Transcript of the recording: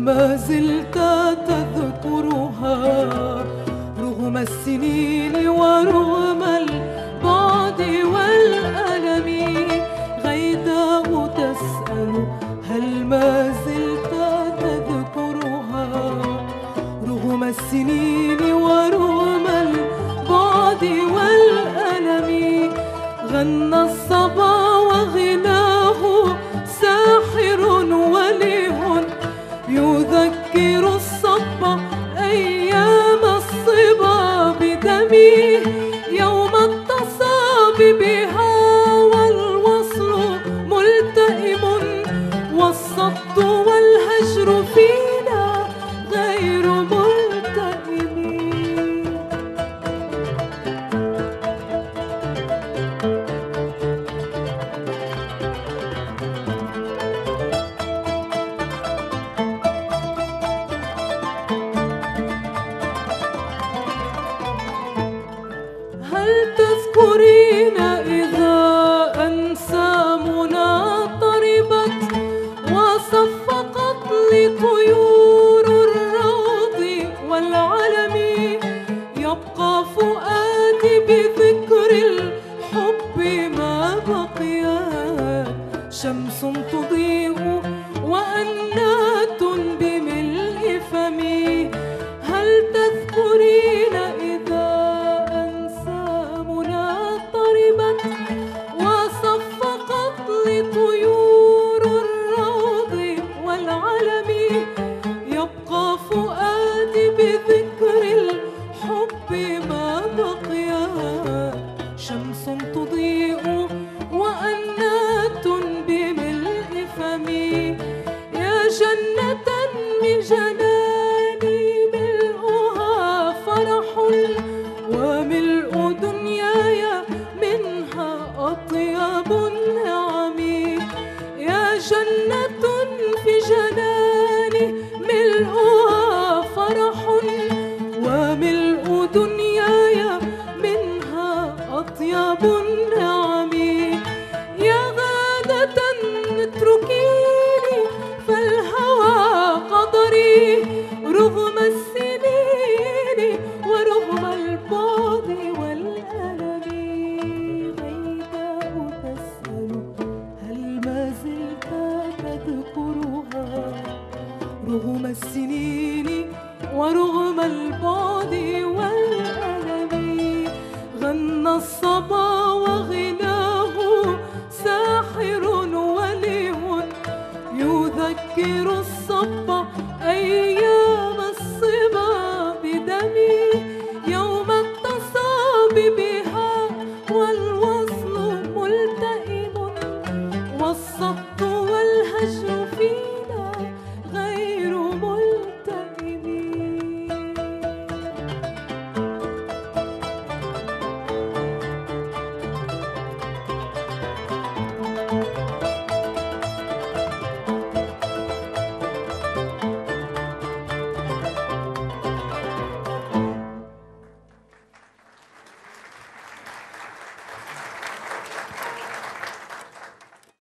ما زلت تذكرها رغم السنين ورغم البعد والألم غيداء تسأل هل ما زلت تذكرها؟ رغم السنين ورغم البعد والألم غنى الصبا وغناه يذكر الصب أيام الصبا بدمه يوم التصاب بها والوصل ملتئم والصد تذكرين إذا أنسامنا طربت وصفقت لطيور الروض والعلم يبقى فؤادي بذكر الحب ما بقيت. شمس دنياي منها أطيب النعم. يا غادة اتركيني فالهوى قدري. رغم السنين ورغم البعد والألم غيداء تسأل هل ما زلت تذكرها؟ رغم السنين ورغم البعد والألم أن الصبا وغناه ساحر ولي يذكر الصبا أيام الصبا بدمي يوم التصاب بها والوصل ملتئم. والصهد والهجر فيه